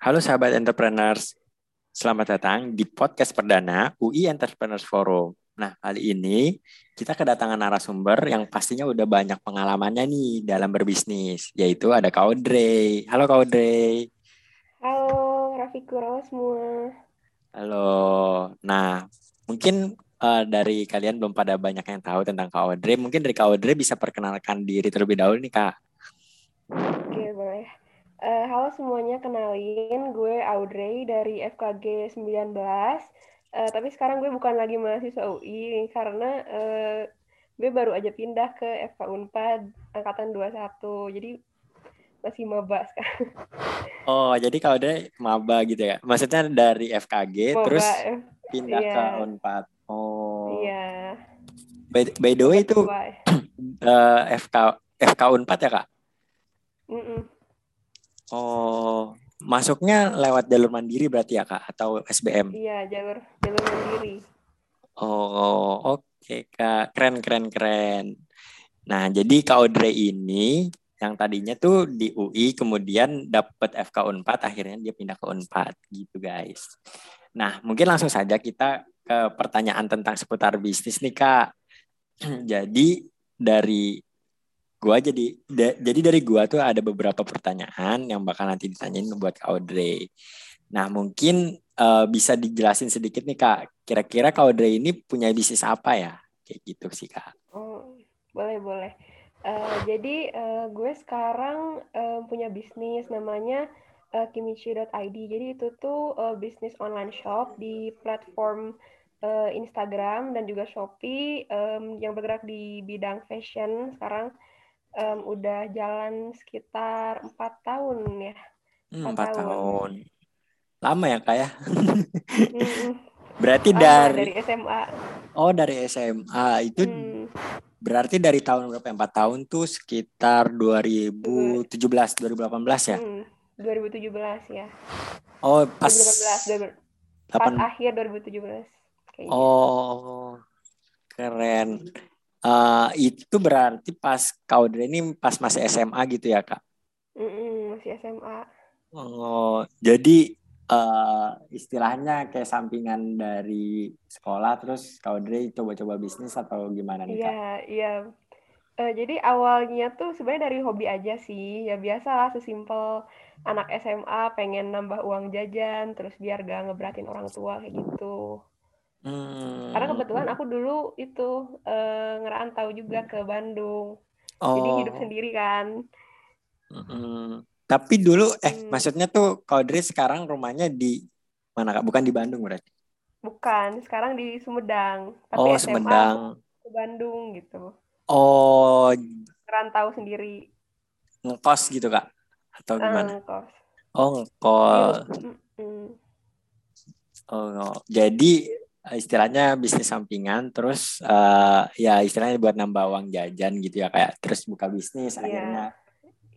Halo sahabat entrepreneurs, selamat datang di podcast perdana UI Entrepreneurs Forum. Nah, kali ini kita kedatangan narasumber yang pastinya udah banyak pengalamannya nih dalam berbisnis, yaitu ada Kak Audrey. Halo Kak Audrey. Halo, Rafiku, halo semua. Halo. Nah, mungkin uh, dari kalian belum pada banyak yang tahu tentang Kak Audrey. Mungkin dari Kak Audrey bisa perkenalkan diri terlebih dahulu nih Kak. Uh, halo semuanya, kenalin gue Audrey dari FKG 19. Uh, tapi sekarang gue bukan lagi mahasiswa UI karena uh, gue baru aja pindah ke FK Unpad angkatan 21. Jadi masih maba sekarang. Oh, jadi kalau udah maba gitu ya. Maksudnya dari FKG maba, terus pindah iya. ke Unpad. Oh. Iya. By, by the way itu uh, FK FK Unpad ya, Kak? Mm -mm. Oh, masuknya lewat jalur mandiri berarti ya kak atau SBM? Iya jalur jalur mandiri. Oh oke okay, kak keren keren keren. Nah jadi kak Audrey ini yang tadinya tuh di UI kemudian dapat FK Unpad akhirnya dia pindah ke Unpad gitu guys. Nah mungkin langsung saja kita ke pertanyaan tentang seputar bisnis nih kak. jadi dari gua jadi da, jadi dari gua tuh ada beberapa pertanyaan yang bakal nanti ditanyain buat Kak Audrey. Nah, mungkin uh, bisa dijelasin sedikit nih Kak. Kira-kira Kak Audrey ini punya bisnis apa ya? Kayak gitu sih Kak. Oh, boleh boleh. Uh, jadi uh, gue sekarang uh, punya bisnis namanya uh, kimichi.id. Jadi itu tuh uh, bisnis online shop di platform uh, Instagram dan juga Shopee um, yang bergerak di bidang fashion sekarang um, udah jalan sekitar empat tahun ya. Hmm, empat tahun. tahun. Lama ya kak ya? berarti Lama, dari dari SMA. Oh dari SMA itu hmm. berarti dari tahun berapa? Ya? Empat tahun tuh sekitar 2017 2018 ya? Hmm, 2017 ya. Oh pas 2018 20, 8... pas akhir 2017. Kayaknya. Oh keren. Uh, itu berarti pas kau ini pas masih SMA gitu ya kak? Mm -mm, masih SMA. Oh, jadi uh, istilahnya kayak sampingan dari sekolah terus kau coba-coba bisnis atau gimana nih kak? Iya, iya. Uh, jadi awalnya tuh sebenarnya dari hobi aja sih, ya biasa lah sesimpel anak SMA pengen nambah uang jajan, terus biar gak ngeberatin orang tua kayak gitu. Hmm. Karena kebetulan aku dulu itu uh, ngerantau juga ke Bandung. Oh. Jadi hidup sendiri kan. Hmm. Tapi dulu eh hmm. maksudnya tuh Kodri sekarang rumahnya di mana Kak? Bukan di Bandung berarti? Bukan, sekarang di Sumedang. Tapi oh, SMA Sumedang. Ke Bandung gitu. Oh. Ngerantau sendiri. Ngekos gitu Kak? Atau eh, gimana? ngekos. Oh, ngekos. Hmm. Oh, no. jadi istilahnya bisnis sampingan terus uh, ya istilahnya buat nambah uang jajan gitu ya kayak terus buka bisnis yeah. akhirnya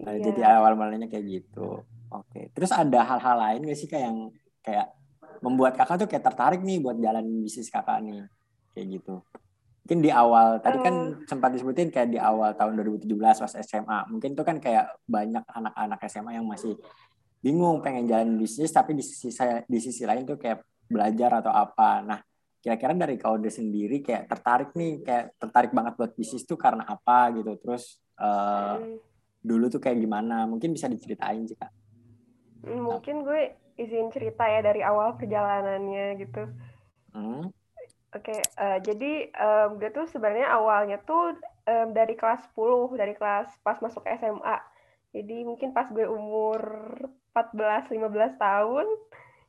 uh, yeah. jadi awal mulanya kayak gitu oke okay. terus ada hal-hal lain gak sih kayak yang kayak membuat kakak tuh kayak tertarik nih buat jalan bisnis kakak nih kayak gitu mungkin di awal tadi kan uh. sempat disebutin kayak di awal tahun 2017 pas SMA mungkin tuh kan kayak banyak anak-anak SMA yang masih bingung pengen jalan bisnis tapi di sisi saya di sisi lain tuh kayak belajar atau apa nah kira-kira dari Kaude sendiri kayak tertarik nih kayak tertarik banget buat bisnis tuh karena apa gitu? Terus uh, dulu tuh kayak gimana? Mungkin bisa diceritain sih kak. Hmm, mungkin gue izin cerita ya dari awal perjalanannya gitu. Hmm? oke okay, uh, eh, jadi um, gue tuh sebenarnya awalnya tuh um, dari kelas 10 dari kelas pas masuk SMA jadi mungkin pas gue umur 14 15 tahun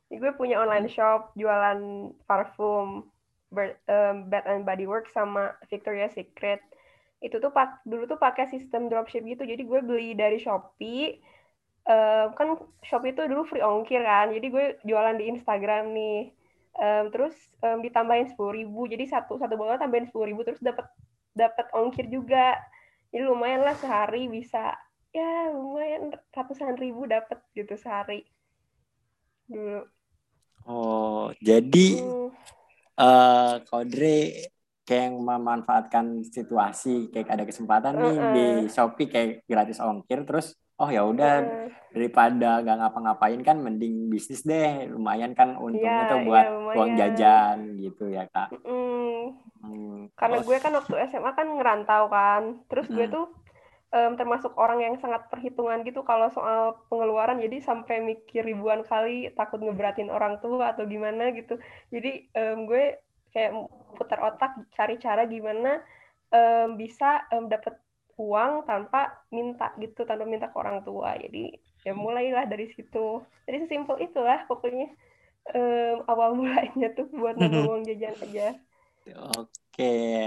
gue punya online shop jualan parfum um, Bath and Body Works sama Victoria's Secret. Itu tuh pak dulu tuh pakai sistem dropship gitu. Jadi gue beli dari Shopee. Um, kan Shopee itu dulu free ongkir kan. Jadi gue jualan di Instagram nih. Um, terus um, ditambahin sepuluh ribu. Jadi satu satu botol tambahin sepuluh ribu. Terus dapat dapat ongkir juga. Jadi lumayan lah sehari bisa. Ya lumayan ratusan ribu dapat gitu sehari. Dulu Oh, jadi hmm. uh, Kodre kayak memanfaatkan situasi kayak ada kesempatan nih uh -uh. di Shopee kayak gratis ongkir terus oh ya udah yeah. daripada nggak ngapa-ngapain kan mending bisnis deh lumayan kan untungnya yeah, tuh buat yeah, uang jajan gitu ya kak mm. Hmm. karena gue kan waktu SMA kan ngerantau kan terus gue hmm. tuh um, termasuk orang yang sangat perhitungan gitu kalau soal pengeluaran. Jadi sampai mikir ribuan kali takut ngeberatin orang tua atau gimana gitu. Jadi um, gue kayak putar otak cari cara gimana um, bisa um, dapet uang tanpa minta gitu tanpa minta ke orang tua. Jadi ya mulailah dari situ. Jadi sesimpel itulah pokoknya um, awal mulainya tuh buat nambah uang jajan aja. Oke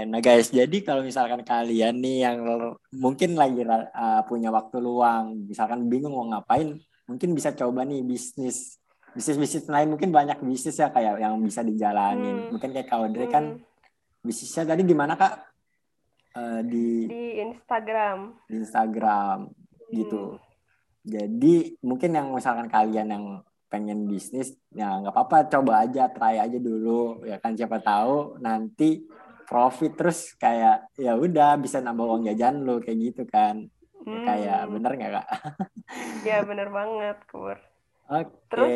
nah guys jadi kalau misalkan kalian nih yang mungkin lagi uh, punya waktu luang misalkan bingung mau ngapain mungkin bisa coba nih bisnis bisnis bisnis lain mungkin banyak bisnis ya kayak yang bisa dijalanin hmm. mungkin kayak kau Audrey kan hmm. kan bisnisnya tadi gimana kak uh, di di Instagram. Di Instagram hmm. gitu. Jadi mungkin yang misalkan kalian yang pengen bisnis ya nggak apa-apa coba aja try aja dulu ya kan siapa tahu nanti profit terus kayak ya udah bisa nambah uang jajan lo kayak gitu kan ya, hmm. kayak bener nggak kak? ya bener banget kur. Oke. Okay. Terus,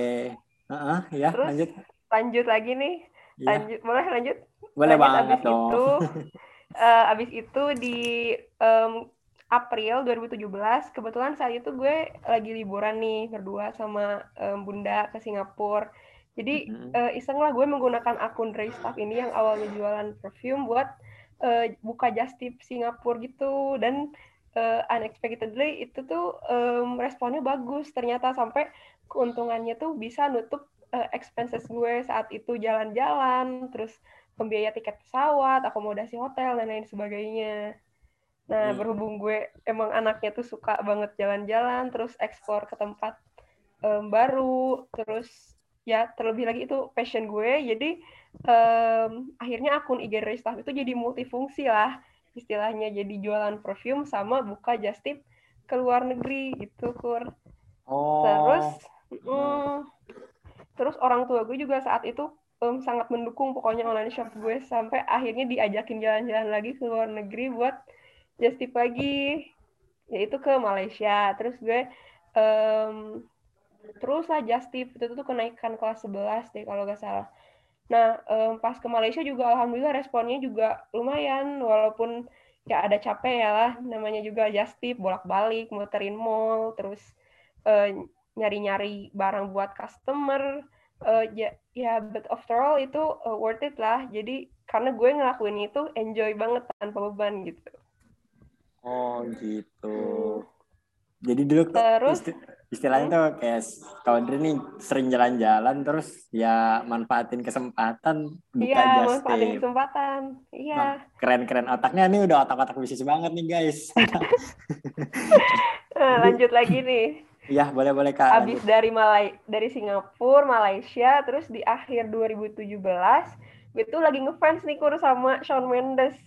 uh -uh, ya terus lanjut. Lanjut lagi nih. Ya. Lanjut boleh lanjut? Boleh lanjut banget dong. Itu uh, abis itu di um, April 2017 kebetulan saat itu gue lagi liburan nih berdua sama um, bunda ke Singapura jadi mm-hmm. uh, iseng lah gue menggunakan akun Dry Stuff ini yang awalnya jualan perfume buat uh, buka just tip Singapura gitu dan uh, unexpectedly itu tuh um, responnya bagus ternyata sampai keuntungannya tuh bisa nutup uh, expenses gue saat itu jalan-jalan terus pembiaya tiket pesawat, akomodasi hotel dan lain sebagainya. Nah, hmm. berhubung gue emang anaknya tuh suka banget jalan-jalan, terus eksplor ke tempat um, baru, terus ya terlebih lagi itu passion gue. Jadi um, akhirnya akun IG Staff itu jadi multifungsi lah istilahnya. Jadi jualan perfume sama buka just tip ke luar negeri gitu, Kur. Oh. Terus, mm, terus orang tua gue juga saat itu um, sangat mendukung pokoknya online shop gue sampai akhirnya diajakin jalan-jalan lagi ke luar negeri buat just tip lagi yaitu ke Malaysia terus gue um, terus lah just tip itu tuh kenaikan kelas 11 deh kalau gak salah. Nah um, pas ke Malaysia juga alhamdulillah responnya juga lumayan walaupun ya ada capek ya lah namanya juga just tip bolak-balik muterin mall terus uh, nyari-nyari barang buat customer uh, ya ya but after all itu uh, worth it lah. Jadi karena gue ngelakuin itu enjoy banget tanpa beban gitu. Oh gitu. Jadi dulu terus istilahnya tuh kayak kalau nih sering jalan-jalan terus ya manfaatin kesempatan buka iya, manfaatin kesempatan iya nah, keren-keren otaknya nih udah otak-otak bisnis banget nih guys nah, lanjut lagi nih Iya, boleh-boleh Kak. Habis dari Malay dari Singapura, Malaysia, terus di akhir 2017 gue tuh lagi ngefans nih kur sama Shawn Mendes.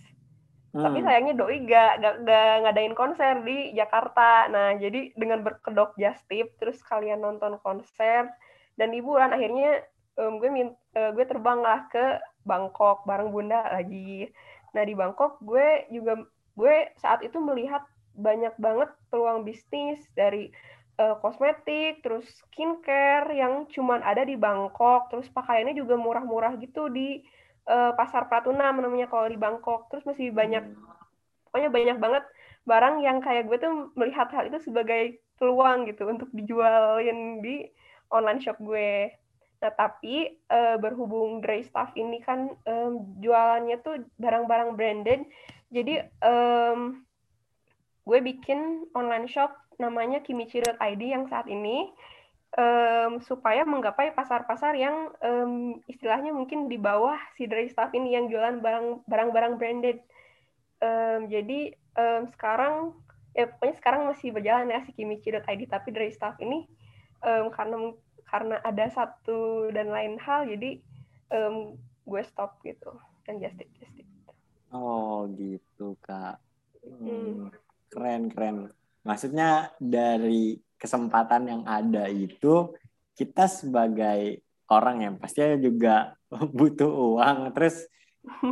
Hmm. Tapi sayangnya doi gak, gak, gak ngadain konser di Jakarta. Nah, jadi dengan berkedok just tip, terus kalian nonton konser dan liburan akhirnya um, gue min, uh, gue terbang lah ke Bangkok bareng Bunda lagi. Nah, di Bangkok gue juga gue saat itu melihat banyak banget peluang bisnis dari uh, kosmetik, terus skincare yang cuman ada di Bangkok, terus pakaiannya juga murah-murah gitu di uh, pasar Pratuna namanya kalau di Bangkok. Terus masih banyak, pokoknya banyak banget barang yang kayak gue tuh melihat hal itu sebagai peluang gitu untuk dijualin di online shop gue. Nah, tapi uh, berhubung Dry Stuff ini kan um, jualannya tuh barang-barang branded, jadi um, gue bikin online shop namanya kimichi.id yang saat ini um, supaya menggapai pasar-pasar yang um, istilahnya mungkin di bawah si Dry Stuff ini yang jualan barang-barang branded. Um, jadi um, sekarang ya pokoknya sekarang masih berjalan ya si kimichi.id tapi Dry Stuff ini um, karena karena ada satu dan lain hal jadi um, gue stop gitu dan just it, just it. Oh gitu kak. Hmm. Hmm. Keren keren maksudnya dari kesempatan yang ada itu kita sebagai orang yang pastinya juga butuh uang terus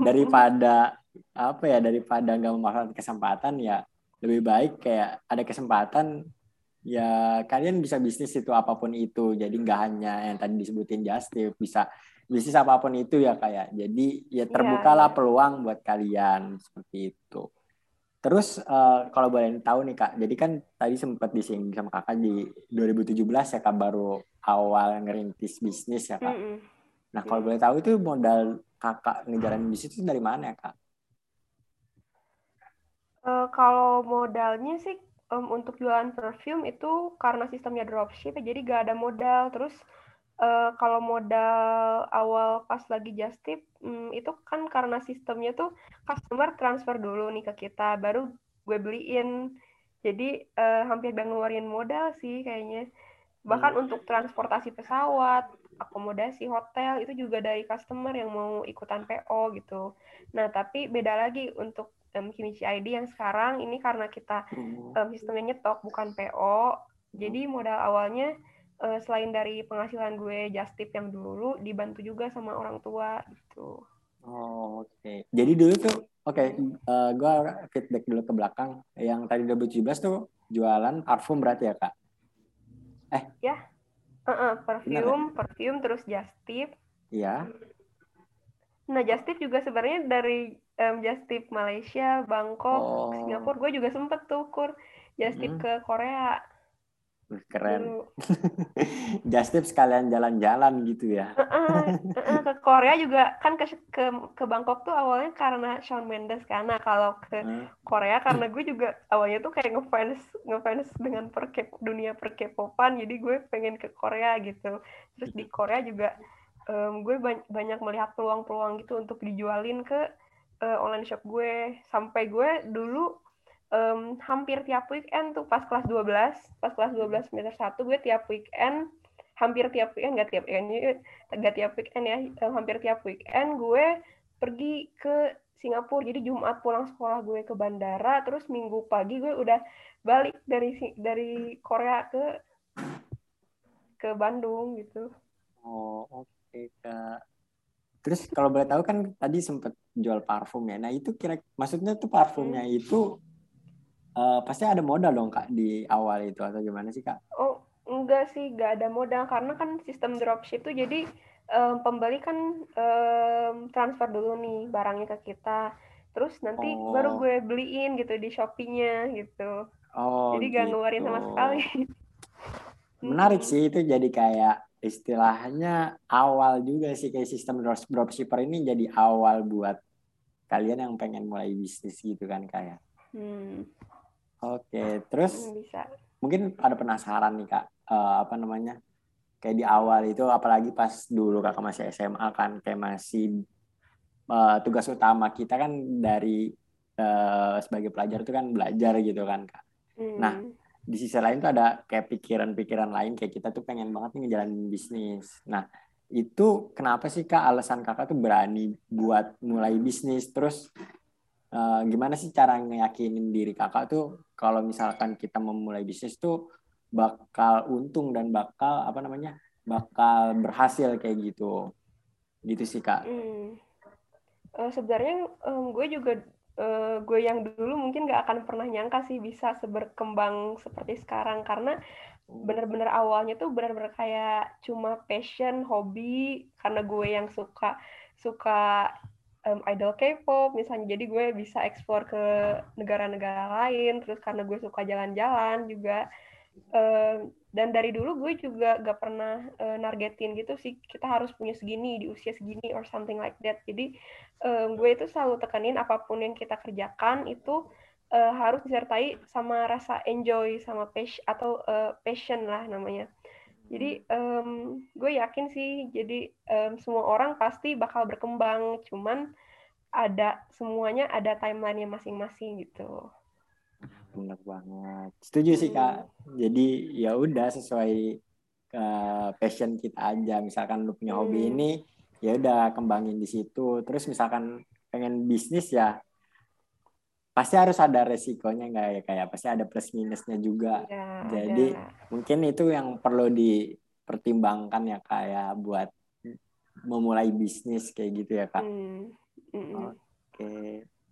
daripada apa ya daripada nggak memanfaatkan kesempatan ya lebih baik kayak ada kesempatan ya kalian bisa bisnis itu apa pun itu jadi nggak hanya yang tadi disebutin just tip bisa bisnis apa pun itu ya kayak ya. jadi ya terbukalah yeah, yeah. peluang buat kalian seperti itu terus uh, kalau boleh tahu nih kak jadi kan tadi sempat disinggung sama kakak di 2017 ya kak baru awal ngerintis bisnis ya kak mm -hmm. nah kalau mm. boleh tahu itu modal kakak ngejalanin bisnis itu dari mana ya kak Uh, kalau modalnya sih um, untuk jualan perfume itu karena sistemnya dropship ya, jadi gak ada modal. Terus uh, kalau modal awal pas lagi just tip um, itu kan karena sistemnya tuh customer transfer dulu nih ke kita, baru gue beliin. Jadi uh, hampir gak ngeluarin modal sih kayaknya. Bahkan hmm. untuk transportasi pesawat, akomodasi hotel itu juga dari customer yang mau ikutan PO gitu. Nah tapi beda lagi untuk um, Kimichi ID yang sekarang ini karena kita um, sistemnya nyetok bukan PO. Jadi modal awalnya uh, selain dari penghasilan gue just tip yang dulu dibantu juga sama orang tua gitu. Oh, oke. Okay. Jadi dulu tuh oke, okay, uh, gue feedback dulu ke belakang. Yang tadi 2017 tuh jualan parfum berarti ya, Kak? Eh. Ya. Uh -uh, perfume, perfume terus just tip. Iya. Nah, just tip juga sebenarnya dari um, just tip Malaysia, Bangkok, oh. Singapura. Gue juga sempet tuh kur just tip hmm. ke Korea. Keren. just tip sekalian jalan-jalan gitu ya. Uh -uh, uh -uh, ke Korea juga kan ke ke ke Bangkok tuh awalnya karena Shawn Mendes karena kalau ke uh. Korea karena gue juga awalnya tuh kayak ngefans ngefans dengan per dunia per popan jadi gue pengen ke Korea gitu. Terus di Korea juga um, gue banyak melihat peluang-peluang gitu untuk dijualin ke uh, online shop gue sampai gue dulu um, hampir tiap weekend tuh pas kelas 12 pas kelas 12 semester 1 gue tiap weekend hampir tiap weekend nggak tiap weekend nggak tiap weekend ya hampir tiap weekend gue pergi ke Singapura jadi Jumat pulang sekolah gue ke bandara terus Minggu pagi gue udah balik dari dari Korea ke ke Bandung gitu oh oke okay, kak Terus kalau boleh tahu kan tadi sempat jual parfum ya. Nah itu kira maksudnya tuh parfumnya hmm. itu uh, pasti ada modal dong kak di awal itu atau gimana sih kak? Oh enggak sih, enggak ada modal karena kan sistem dropship tuh jadi um, pembeli kan um, transfer dulu nih barangnya ke kita. Terus nanti oh. baru gue beliin gitu di Shopee-nya gitu. Oh, jadi gak ngeluarin sama gitu. sekali. Menarik sih itu jadi kayak istilahnya awal juga sih kayak sistem dropshipper ini jadi awal buat kalian yang pengen mulai bisnis gitu kan kayak. Hmm. Oke, okay. terus hmm, Bisa. mungkin ada penasaran nih kak, uh, apa namanya? Kayak di awal itu, apalagi pas dulu kakak masih SMA kan, kayak masih uh, tugas utama kita kan dari uh, sebagai pelajar itu kan belajar gitu kan kak. Nah, hmm. Nah, di sisi lain tuh ada kayak pikiran-pikiran lain kayak kita tuh pengen banget nih ngejalanin bisnis. Nah, itu kenapa sih Kak alasan Kakak tuh berani buat mulai bisnis terus uh, gimana sih cara ngeyakinin diri Kakak tuh kalau misalkan kita memulai bisnis tuh bakal untung dan bakal apa namanya? bakal berhasil kayak gitu. Gitu sih Kak. Hmm. Uh, sebenarnya um, gue juga uh, gue yang dulu mungkin gak akan pernah nyangka sih bisa seberkembang seperti sekarang karena bener-bener awalnya tuh bener-bener kayak cuma passion hobi karena gue yang suka suka um, idol K-pop misalnya. Jadi gue bisa eksplor ke negara-negara lain terus karena gue suka jalan-jalan juga. Um, dan dari dulu gue juga gak pernah uh, nargetin gitu sih. Kita harus punya segini di usia segini or something like that. Jadi um, gue itu selalu tekanin apa pun yang kita kerjakan itu uh, harus disertai sama rasa enjoy sama passion atau uh, passion lah namanya jadi um, gue yakin sih jadi um, semua orang pasti bakal berkembang cuman ada semuanya ada timelinenya masing-masing gitu. Benar banget. Setuju sih kak. Hmm. jadi ya udah sesuai uh, passion kita aja. Misalkan lu punya hmm. hobi ini ya udah kembangin di situ. Terus misalkan pengen bisnis ya pasti harus ada resikonya nggak ya kayak pasti ada plus minusnya juga ya, jadi ya. mungkin itu yang perlu dipertimbangkan ya kayak buat memulai bisnis kayak gitu ya kak hmm. hmm. oke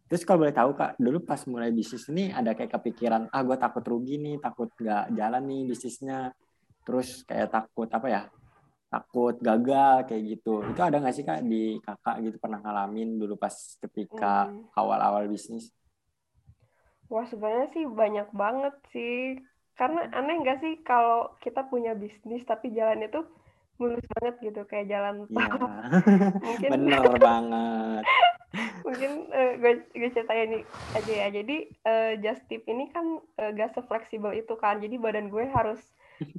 Terus kalau boleh tahu kak, dulu pas mulai bisnis ini ada kayak kepikiran, ah gue takut rugi nih, takut nggak jalan nih bisnisnya. Terus kayak takut apa ya, takut gagal kayak gitu. Itu ada nggak sih kak di kakak gitu pernah ngalamin dulu pas ketika hmm. awal-awal bisnis? Wah sebenarnya sih banyak banget sih. Karena aneh nggak sih kalau kita punya bisnis tapi jalannya tuh mulus banget gitu kayak jalan tol. Ya. Mungkin bener banget. mungkin uh, gue gue ceritain aja ya. Jadi uh, just tip ini kan uh, gak sefleksibel itu kan. Jadi badan gue harus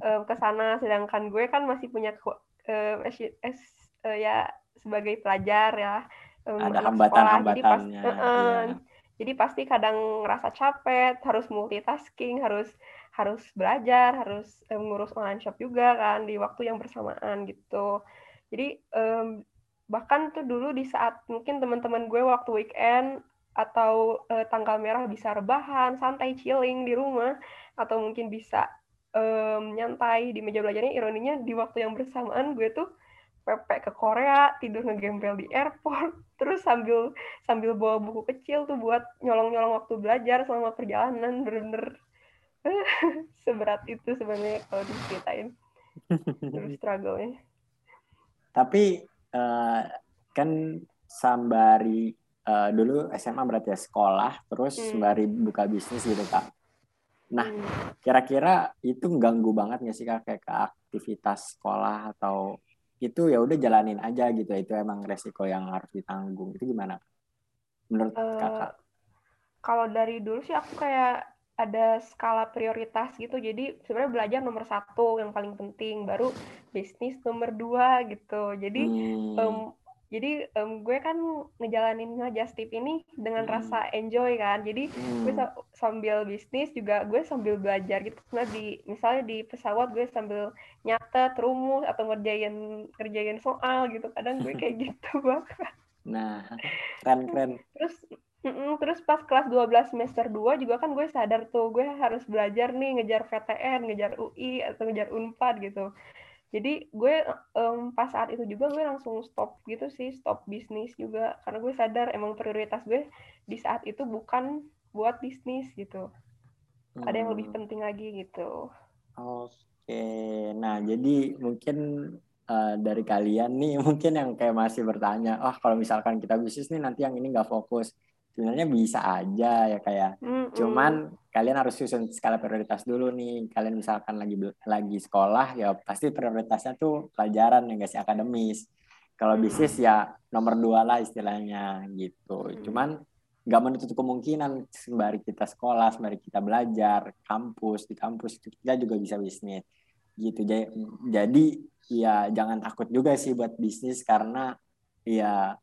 uh, ke sana sedangkan gue kan masih punya uh, es, uh, ya sebagai pelajar ya. Um, Ada hambatan-hambatannya. Jadi, pas, uh, uh, yeah. Jadi pasti kadang ngerasa capek, harus multitasking, harus harus belajar, harus um, ngurus online shop juga kan di waktu yang bersamaan gitu. Jadi um, bahkan tuh dulu di saat mungkin teman-teman gue waktu weekend atau uh, tanggal merah bisa rebahan, santai chilling di rumah atau mungkin bisa um, nyantai di meja belajarnya ironinya di waktu yang bersamaan gue tuh pepek ke Korea, tidur ngegembel di airport, terus sambil sambil bawa buku kecil tuh buat nyolong-nyolong waktu belajar selama perjalanan bener-bener seberat itu sebenarnya kalau diceritain terus struggle-nya. Tapi uh, kan sambari uh, dulu SMA berarti ya sekolah, terus hmm. sembari buka bisnis gitu kak. Nah, hmm. kira-kira itu ganggu banget nggak sih kak kayak ke aktivitas sekolah atau itu ya udah jalanin aja gitu. Itu emang resiko yang harus ditanggung. Itu gimana? Menurut uh, kakak? Kalau dari dulu sih aku kayak ada skala prioritas gitu. Jadi sebenarnya belajar nomor satu yang paling penting. Baru bisnis nomor dua gitu. Jadi hmm. um, jadi um, gue kan ngejalanin ngajak tip ini dengan hmm. rasa enjoy kan jadi hmm. gue sambil bisnis juga gue sambil belajar gitu nah di misalnya di pesawat gue sambil nyata rumus atau ngerjain ngerjain soal gitu kadang gue kayak gitu banget nah keren keren terus Mm-mm, terus pas kelas 12 semester 2 juga kan gue sadar tuh gue harus belajar nih ngejar VTN, ngejar UI atau ngejar Unpad gitu. Jadi gue um, pas saat itu juga gue langsung stop gitu sih, stop bisnis juga karena gue sadar emang prioritas gue di saat itu bukan buat bisnis gitu. Hmm. Ada yang lebih hmm. penting lagi gitu. Oke. Nah, jadi mungkin uh, dari kalian nih mungkin yang kayak masih bertanya, "Oh, kalau misalkan kita bisnis nih nanti yang ini nggak fokus." Sebenarnya bisa aja ya kayak mm -mm. cuman kalian harus susun skala prioritas dulu nih. Kalian misalkan lagi lagi sekolah ya pasti prioritasnya tuh pelajaran yang gak sih akademis. Kalau bisnis ya nomor dua lah istilahnya gitu. Mm. cuman nggak menutup kemungkinan sembari kita sekolah sembari kita belajar kampus di kampus kita juga bisa bisnis gitu. Jadi ya jangan takut juga sih buat bisnis karena ya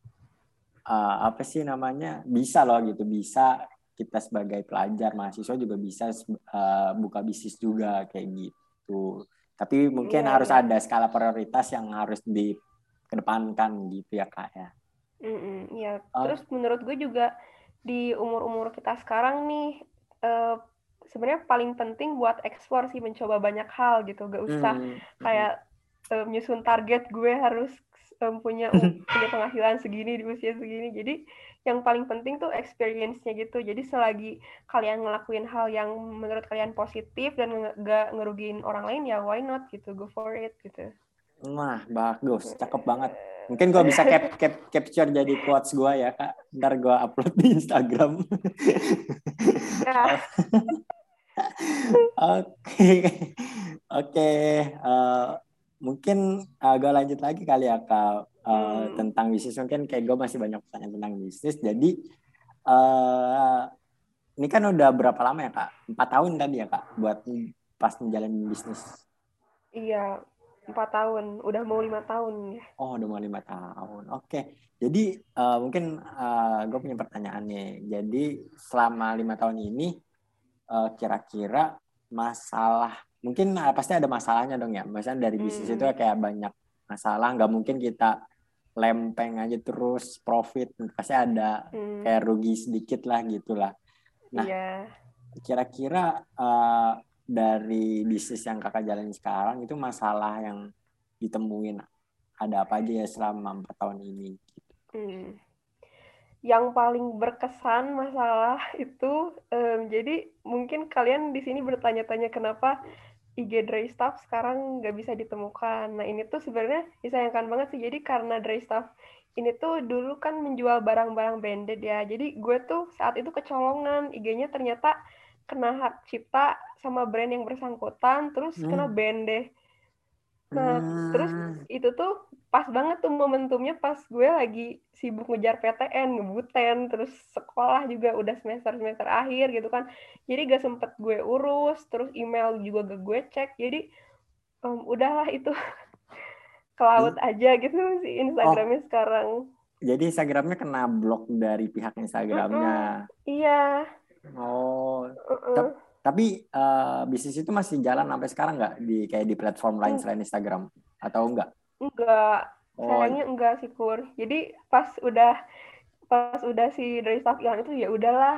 uh, apa sih namanya bisa loh gitu bisa kita sebagai pelajar mahasiswa juga bisa uh, buka bisnis juga kayak gitu. Tapi mungkin yeah. harus iya. ada skala prioritas yang harus dikedepankan gitu ya kak ya. Mm -mm, ya uh, terus menurut gue juga di umur umur kita sekarang nih uh, sebenarnya paling penting buat ekspor sih mencoba banyak hal gitu. Gak usah mm, kayak uh, nyusun target gue harus um, punya punya penghasilan segini di usia segini jadi yang paling penting tuh experience-nya gitu jadi selagi kalian ngelakuin hal yang menurut kalian positif dan nggak ngerugiin orang lain ya why not gitu go for it gitu Wah, bagus, cakep banget. Mungkin gue bisa cap, cap, capture jadi quotes gue ya, Kak. Ntar gue upload di Instagram. Ya. Oke, oke. Eh, mungkin agak uh, lanjut lagi kali ya kak. Uh, hmm. tentang bisnis. Mungkin kayak gue masih banyak pertanyaan tentang bisnis. Jadi uh, ini kan udah berapa lama ya kak? Empat tahun tadi ya kak buat pas menjalani bisnis. Iya empat tahun. Udah mau lima tahun ya. Oh udah mau lima tahun. Oke. Okay. jadi uh, mungkin uh, gue punya pertanyaan nih. Jadi selama lima tahun ini kira-kira uh, masalah mungkin uh, pasti ada masalahnya dong ya. Misalnya dari bisnis hmm. itu kayak banyak masalah, nggak mungkin kita lempeng aja terus profit, pasti ada hmm. kayak rugi sedikit lah gitulah. Nah, yeah. kira-kira uh, dari bisnis yang kakak jalani sekarang itu masalah yang ditemuin ada apa aja ya selama empat tahun ini? Hmm. yang paling berkesan masalah itu um, jadi mungkin kalian di sini bertanya-tanya kenapa IG dry stuff sekarang nggak bisa ditemukan. Nah ini tuh sebenarnya disayangkan banget sih. Jadi karena dry stuff ini tuh dulu kan menjual barang-barang branded ya. Jadi gue tuh saat itu kecolongan IG-nya ternyata kena hak cipta sama brand yang bersangkutan, terus hmm. kena band deh. Nah, hmm. terus itu tuh pas banget tuh momentumnya pas gue lagi sibuk ngejar PTN, ngebuten, terus sekolah juga udah semester-semester akhir gitu kan. Jadi gak sempet gue urus, terus email juga gak gue cek. Jadi um, udahlah itu ke laut hmm. aja gitu sih Instagramnya oh. sekarang. Jadi Instagramnya kena blok dari pihak Instagramnya. Mm -mm. Iya. Oh. Uh -uh. Tapi uh, bisnis itu masih jalan sampai sekarang nggak di kayak di platform lain selain Instagram atau enggak? Enggak. Oh. Sayangnya enggak sih Kur. Jadi pas udah pas udah si dari staff hilang itu ya udahlah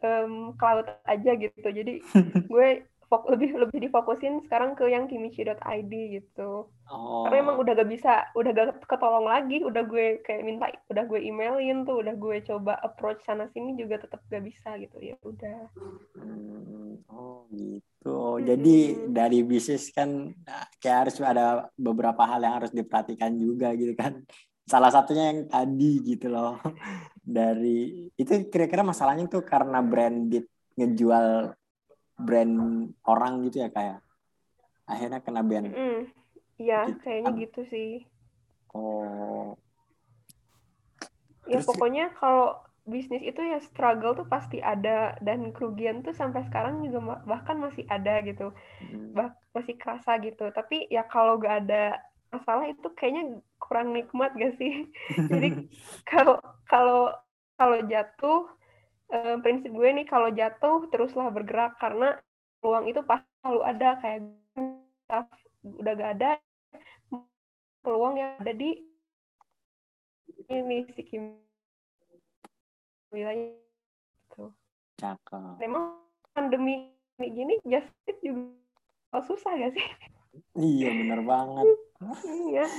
um, cloud aja gitu. Jadi gue fok lebih lebih difokusin sekarang ke yang kimichi.id gitu. Oh. Karena emang udah gak bisa, udah gak ketolong lagi, udah gue kayak minta, udah gue emailin tuh, udah gue coba approach sana sini juga tetap gak bisa gitu ya udah. Hmm, oh gitu. Hmm. Jadi dari bisnis kan kayak harus ada beberapa hal yang harus diperhatikan juga gitu kan. Salah satunya yang tadi gitu loh. Dari itu kira-kira masalahnya tuh karena branded ngejual brand orang gitu ya kayak akhirnya kena band iya mm, kayaknya gitu sih oh ya Terus, pokoknya kalau bisnis itu ya struggle tuh pasti ada dan kerugian tuh sampai sekarang juga bahkan masih ada gitu. Hmm. bah masih kerasa gitu. Tapi ya kalau gak ada masalah itu kayaknya kurang nikmat gak sih? Jadi kalau kalau kalau jatuh uh, prinsip gue nih kalau jatuh teruslah bergerak karena peluang itu pasti selalu ada. Kayak udah gak ada peluang yang ada di ini si Kim wilayah itu. Cakep. Memang pandemi gini justice juga susah gak sih? Iya bener banget. iya.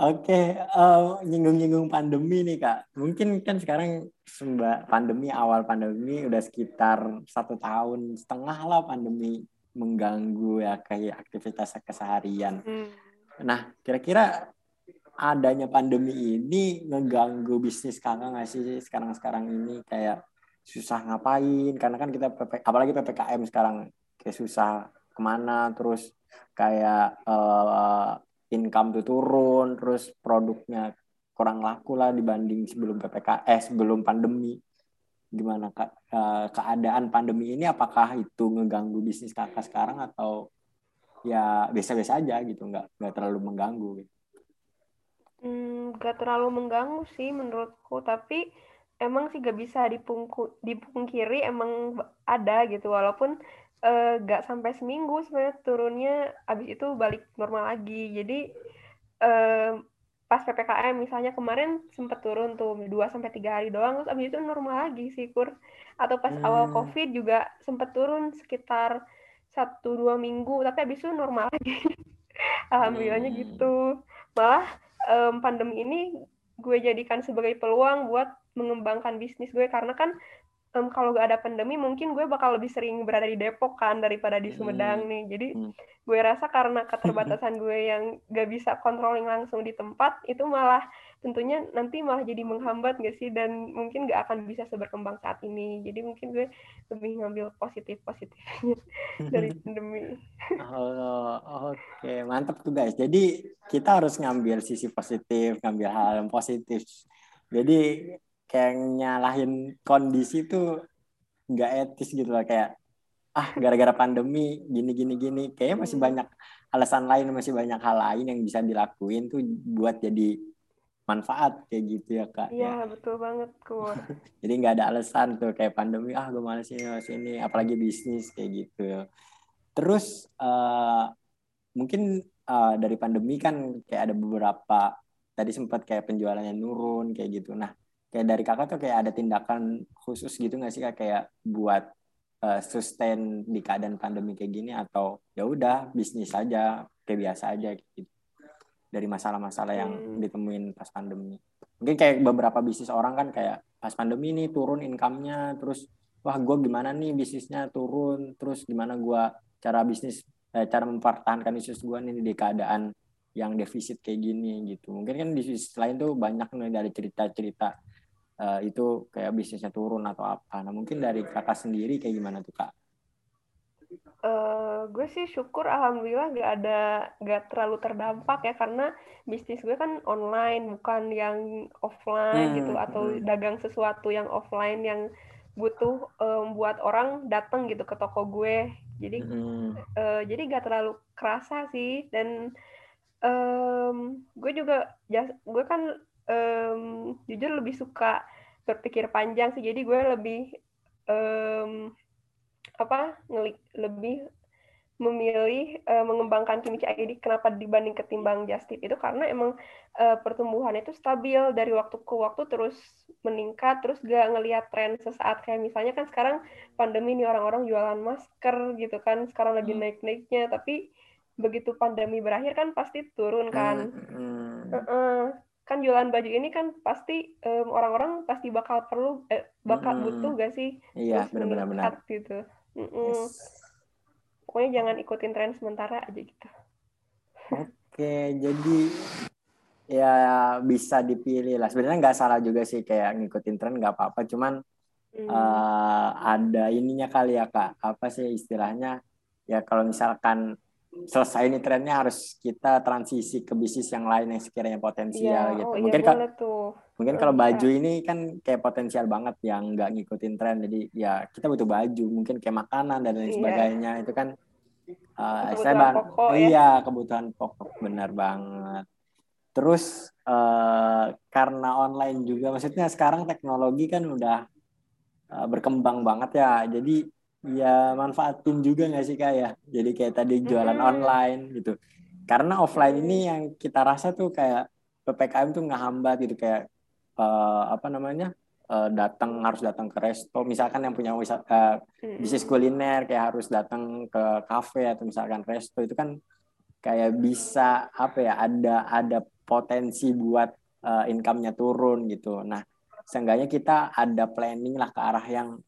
Oke, okay, uh, eh, nyinggung-nyinggung pandemi nih kak. Mungkin kan sekarang sembah pandemi awal pandemi udah sekitar satu tahun setengah lah pandemi mengganggu ya kayak aktivitas keseharian. Hmm. Nah, kira-kira adanya pandemi ini ngeganggu bisnis kakak nggak sih sekarang-sekarang ini kayak susah ngapain karena kan kita PP, apalagi ppkm sekarang kayak susah ke mana terus kayak uh, income tuh turun, terus produknya kurang laku lah dibanding sebelum PPKS, eh, sebelum pandemi. Gimana kak eh, keadaan pandemi ini? Apakah itu ngeganggu bisnis kakak sekarang atau ya biasa-biasa aja gitu, nggak nggak terlalu mengganggu? Gitu. Hmm, gak terlalu mengganggu sih menurutku, tapi emang sih gak bisa dipungku, dipungkiri emang ada gitu, walaupun uh, gak sampai seminggu sebenarnya turunnya abis itu balik normal lagi jadi uh, pas ppkm misalnya kemarin sempat turun tuh dua sampai tiga hari doang terus abis itu normal lagi sih kur atau pas hmm. awal covid juga sempat turun sekitar satu dua minggu tapi abis itu normal lagi alhamdulillahnya hmm. gitu malah um, pandemi ini gue jadikan sebagai peluang buat mengembangkan bisnis gue karena kan um, kalau gak ada pandemi mungkin gue bakal lebih sering berada di Depok kan daripada di Sumedang hmm. nih. Jadi hmm. gue rasa karena keterbatasan gue yang gak bisa controlling langsung di tempat itu malah tentunya nanti malah jadi menghambat gak sih dan mungkin gak akan bisa seberkembang saat ini. Jadi mungkin gue lebih ngambil positif positifnya dari pandemi. Oh, oke okay. mantap tuh guys. Jadi kita harus ngambil sisi positif, ngambil hal yang positif. Jadi kayak nyalahin kondisi tuh nggak etis gitu lah kayak ah gara-gara pandemi gini gini gini kayaknya masih hmm. banyak alasan lain masih banyak hal lain yang bisa dilakuin tuh buat jadi manfaat kayak gitu ya kak iya ya. betul banget kur jadi nggak ada alasan tuh kayak pandemi ah gue malas ini malas ini apalagi bisnis kayak gitu. Terus uh, mungkin uh, dari pandemi kan kayak ada beberapa tadi sempat kayak penjualannya nurun kayak gitu. Nah kayak dari kakak tuh kayak ada tindakan khusus gitu nggak sih kak kayak buat uh, sustain di keadaan pandemi kayak gini atau ya udah bisnis aja kayak biasa aja gitu dari masalah-masalah yang hmm. ditemuin pas pandemi. Mungkin kayak beberapa bisnis orang kan kayak pas pandemi ini turun income-nya terus wah gue gimana nih bisnisnya turun? Terus gimana gue cara bisnis eh, cara mempertahankan bisnis gue nih di keadaan yang defisit kayak gini gitu. Mungkin kan di sisi lain tuh banyak nih dari cerita-cerita uh, itu kayak bisnisnya turun atau apa. Nah mungkin dari kakak sendiri kayak gimana tuh kak Uh, gue sih syukur alhamdulillah gak ada gak terlalu terdampak ya karena bisnis gue kan online bukan yang offline hmm, gitu atau hmm. dagang sesuatu yang offline yang butuh um, buat orang datang gitu ke toko gue jadi hmm. uh, jadi gak terlalu kerasa sih dan um, gue juga gue kan um, jujur lebih suka berpikir panjang sih jadi gue lebih um, apa ngelik lebih memilih uh, mengembangkan Kimchi ID kenapa dibanding ketimbang Justip itu karena emang uh, pertumbuhan itu stabil dari waktu ke waktu terus meningkat terus gak ngelihat tren sesaat kayak misalnya kan sekarang pandemi ini orang-orang jualan masker gitu kan sekarang lagi hmm. naik-naiknya tapi begitu pandemi berakhir kan pasti turun kan hmm. uh -uh. kan jualan baju ini kan pasti um, orang-orang pasti bakal perlu eh, bakal hmm. butuh gak sih iya benar-benar gitu Mm -mm. Yes. Pokoknya jangan ikutin tren sementara aja gitu. Oke, jadi ya bisa dipilih lah. Sebenarnya nggak salah juga sih kayak ngikutin tren nggak apa-apa. Cuman mm. uh, ada ininya kali ya kak. Apa sih istilahnya? Ya kalau misalkan selesai ini trennya harus kita transisi ke bisnis yang lain yang sekiranya potensial ya, gitu. Oh, iya, mungkin iya kalau mungkin kalau baju ini kan kayak potensial banget yang nggak ngikutin tren. Jadi ya kita butuh baju, mungkin kayak makanan dan lain iya. sebagainya itu kan uh, saya bang, pokok, ya. iya kebutuhan pokok benar banget. Terus uh, karena online juga, maksudnya sekarang teknologi kan udah uh, berkembang banget ya. Jadi ya manfaatin juga nggak sih kak ya? Jadi kayak tadi jualan hmm. online gitu. Karena offline ini yang kita rasa tuh kayak ppkm tuh nggak hambat gitu kayak uh, apa namanya uh, datang harus datang ke resto misalkan yang punya wisata uh, bisnis kuliner kayak harus datang ke kafe atau misalkan resto itu kan kayak bisa apa ya ada ada potensi buat uh, income-nya turun gitu. Nah seenggaknya kita ada planning lah ke arah yang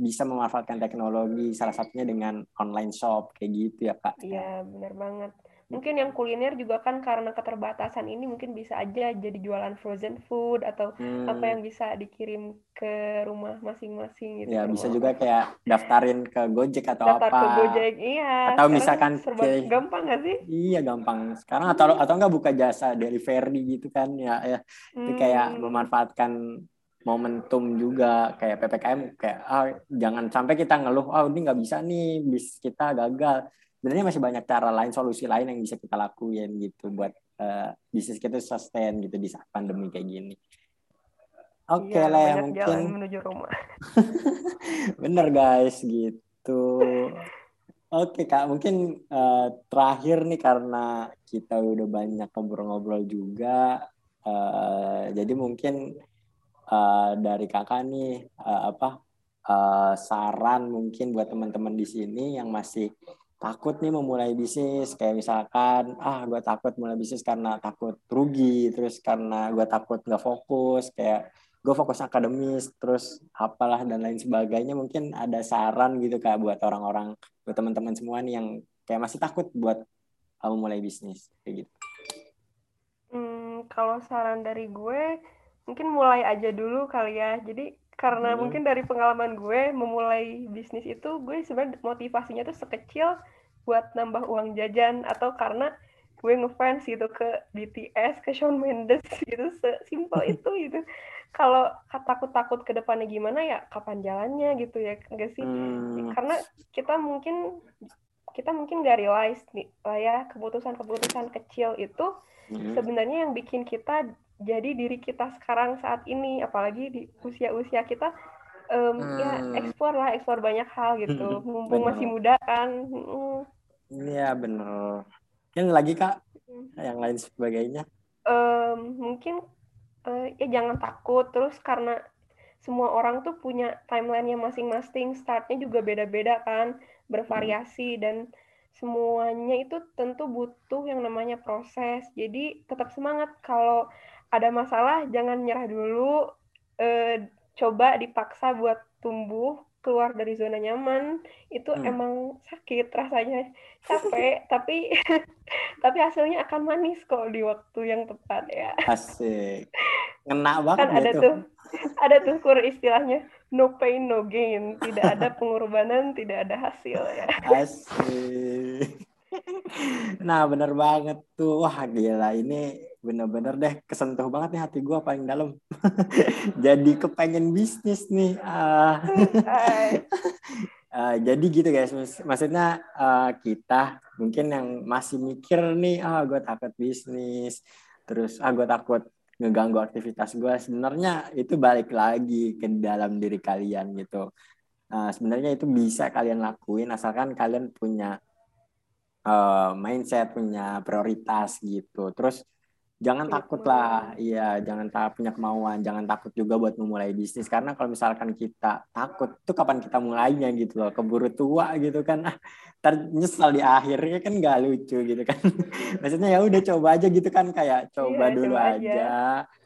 bisa memanfaatkan teknologi salah satunya dengan online shop kayak gitu ya kak. Iya benar banget. Mungkin yang kuliner juga kan karena keterbatasan ini mungkin bisa aja jadi jualan frozen food atau hmm. apa yang bisa dikirim ke rumah masing-masing gitu. Ya bisa juga kayak daftarin ke Gojek atau Daftar apa. Ke Gojek iya. Atau misalkan serba kayak, gampang gak sih? Iya gampang. Sekarang atau atau enggak buka jasa delivery gitu kan ya ya. Hmm. itu kayak hmm. memanfaatkan momentum juga kayak ppkm kayak ah jangan sampai kita ngeluh ah oh, ini nggak bisa nih bis kita gagal. Sebenarnya masih banyak cara lain solusi lain yang bisa kita lakuin gitu buat uh, bisnis kita sustain gitu di saat pandemi kayak gini. Oke okay iya, lah ya mungkin. menuju rumah. Bener guys gitu. Oke kak, mungkin uh, terakhir nih karena kita udah banyak ngobrol-ngobrol juga, uh, jadi mungkin uh, dari kakak nih uh, apa uh, saran mungkin buat teman-teman di sini yang masih takut nih memulai bisnis. Kayak misalkan ah gue takut mulai bisnis karena takut rugi terus karena gue takut nggak fokus. Kayak gue fokus akademis terus apalah dan lain sebagainya. Mungkin ada saran gitu kak buat orang-orang buat teman-teman semua nih yang kayak masih takut buat memulai bisnis. Kayak gitu. Hmm, kalau saran dari gue mungkin mulai aja dulu kali ya jadi karena hmm. mungkin dari pengalaman gue memulai bisnis itu gue sebenarnya motivasinya tuh sekecil buat nambah uang jajan atau karena gue ngefans gitu ke BTS ke Shawn Mendes gitu sesimpel itu gitu kalau takut-takut ke depannya gimana ya kapan jalannya gitu ya enggak sih hmm. karena kita mungkin kita mungkin gak realize nih lah ya keputusan-keputusan kecil itu hmm. sebenarnya yang bikin kita jadi diri kita sekarang saat ini apalagi di usia-usia kita um, hmm. ya eksplor lah eksplor banyak hal gitu hmm, mumpung masih muda kan iya hmm. bener mungkin lagi kak hmm. yang lain sebagainya um, mungkin uh, ya jangan takut terus karena semua orang tuh punya timelinenya masing-masing startnya juga beda-beda kan bervariasi hmm. dan semuanya itu tentu butuh yang namanya proses jadi tetap semangat kalau ada masalah jangan nyerah dulu. Uh, coba dipaksa buat tumbuh keluar dari zona nyaman. Itu hmm. emang sakit rasanya. Capek tapi tapi hasilnya akan manis kok di waktu yang tepat ya. Asik. Ngena banget kan ada tuh ada tuh kur istilahnya no pain no gain. Tidak ada pengorbanan tidak ada hasil ya. Asik. Nah bener banget tuh. Wah gila. Ini bener-bener deh kesentuh banget nih hati gue paling dalam. Jadi kepengen bisnis nih uh, uh, jadi gitu guys maksudnya uh, kita mungkin yang masih mikir nih ah gue takut bisnis terus ah gue takut ngeganggu aktivitas gue sebenarnya itu balik lagi ke dalam diri kalian gitu. Uh, sebenarnya itu bisa kalian lakuin asalkan kalian punya uh, mindset, punya prioritas gitu. Terus jangan takut lah, iya jangan tak punya kemauan, jangan takut juga buat memulai bisnis. Karena kalau misalkan kita takut itu kapan kita mulainya gitu loh, keburu tua gitu kan, ah, ternyesal di akhirnya kan nggak lucu gitu kan, maksudnya ya udah coba aja gitu kan. Kayak coba iya, dulu coba aja. aja,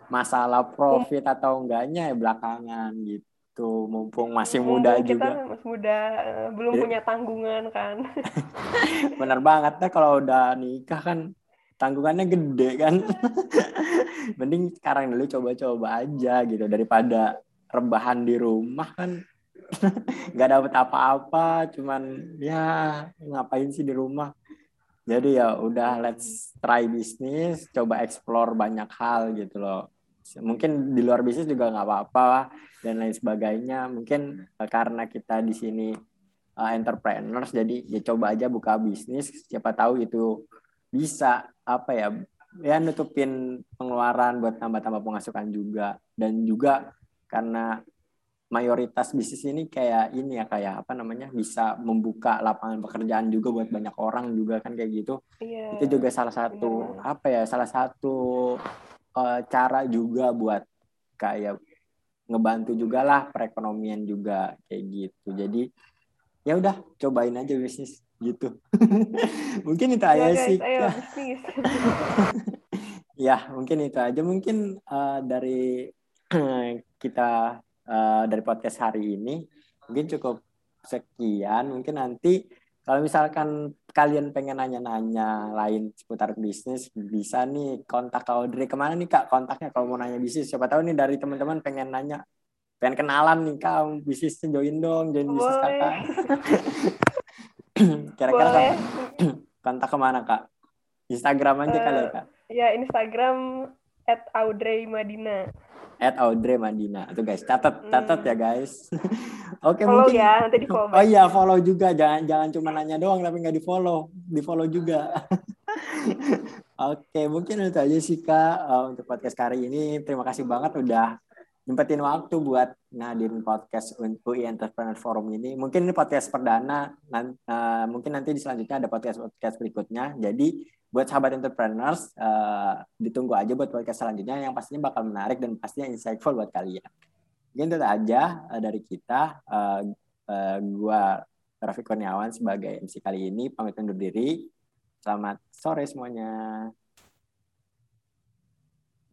masalah profit atau enggaknya ya belakangan gitu. Gitu mumpung masih muda kita juga. masih muda eh, belum Jadi, punya tanggungan kan. Bener banget. Deh kalau udah nikah kan tanggungannya gede kan? Mending sekarang dulu coba-coba aja gitu daripada rebahan di rumah kan? Nggak dapet apa-apa cuman ya ngapain sih di rumah? Jadi ya udah let's try bisnis coba explore banyak hal gitu loh. Mungkin di luar bisnis juga nggak apa-apa dan lain sebagainya. Mungkin uh, karena kita di sini uh, entrepreneurs jadi ya coba aja buka bisnis. Siapa tahu itu bisa apa ya ya nutupin pengeluaran buat tambah-tambah pemasukan juga dan juga karena mayoritas bisnis ini kayak ini ya kayak apa namanya bisa membuka lapangan pekerjaan juga buat banyak orang juga kan kayak gitu yeah. itu juga salah satu yeah. apa ya salah satu uh, cara juga buat kayak ngebantu juga lah perekonomian juga kayak gitu jadi ya udah cobain aja bisnis gitu mungkin itu aja sih ayo, ya mungkin itu aja mungkin uh, dari kita uh, dari podcast hari ini mungkin cukup sekian mungkin nanti kalau misalkan kalian pengen nanya-nanya lain seputar bisnis, bisa nih kontak Kak Audrey. Ke mana nih Kak kontaknya kalau mau nanya bisnis? Siapa tahu nih dari teman-teman pengen nanya, pengen kenalan nih Kak, bisnisnya join dong, join bisnis Kakak. Kira-kira Kak, kontak ke mana Kak? Instagram aja uh, kali ya Kak? Ya Instagram at Audrey Madina at Audrey Mandina. Itu guys, catat catat hmm. ya guys. Oke okay, mungkin. ya, nanti di follow. Oh iya, follow juga. Jangan jangan cuma nanya doang tapi nggak di follow, di follow juga. Oke, okay, mungkin itu aja sih kak uh, untuk podcast kali ini. Terima kasih banget udah nyempetin waktu buat ngadirin podcast untuk Entrepreneur Forum ini. Mungkin ini podcast perdana, nanti, uh, mungkin nanti di selanjutnya ada podcast-podcast berikutnya. Jadi buat sahabat entrepreneurs, uh, ditunggu aja buat podcast selanjutnya yang pastinya bakal menarik dan pastinya insightful buat kalian. Mungkin itu aja uh, dari kita. Uh, uh, gua Rafi Kurniawan sebagai MC kali ini, pamit undur diri. Selamat sore semuanya.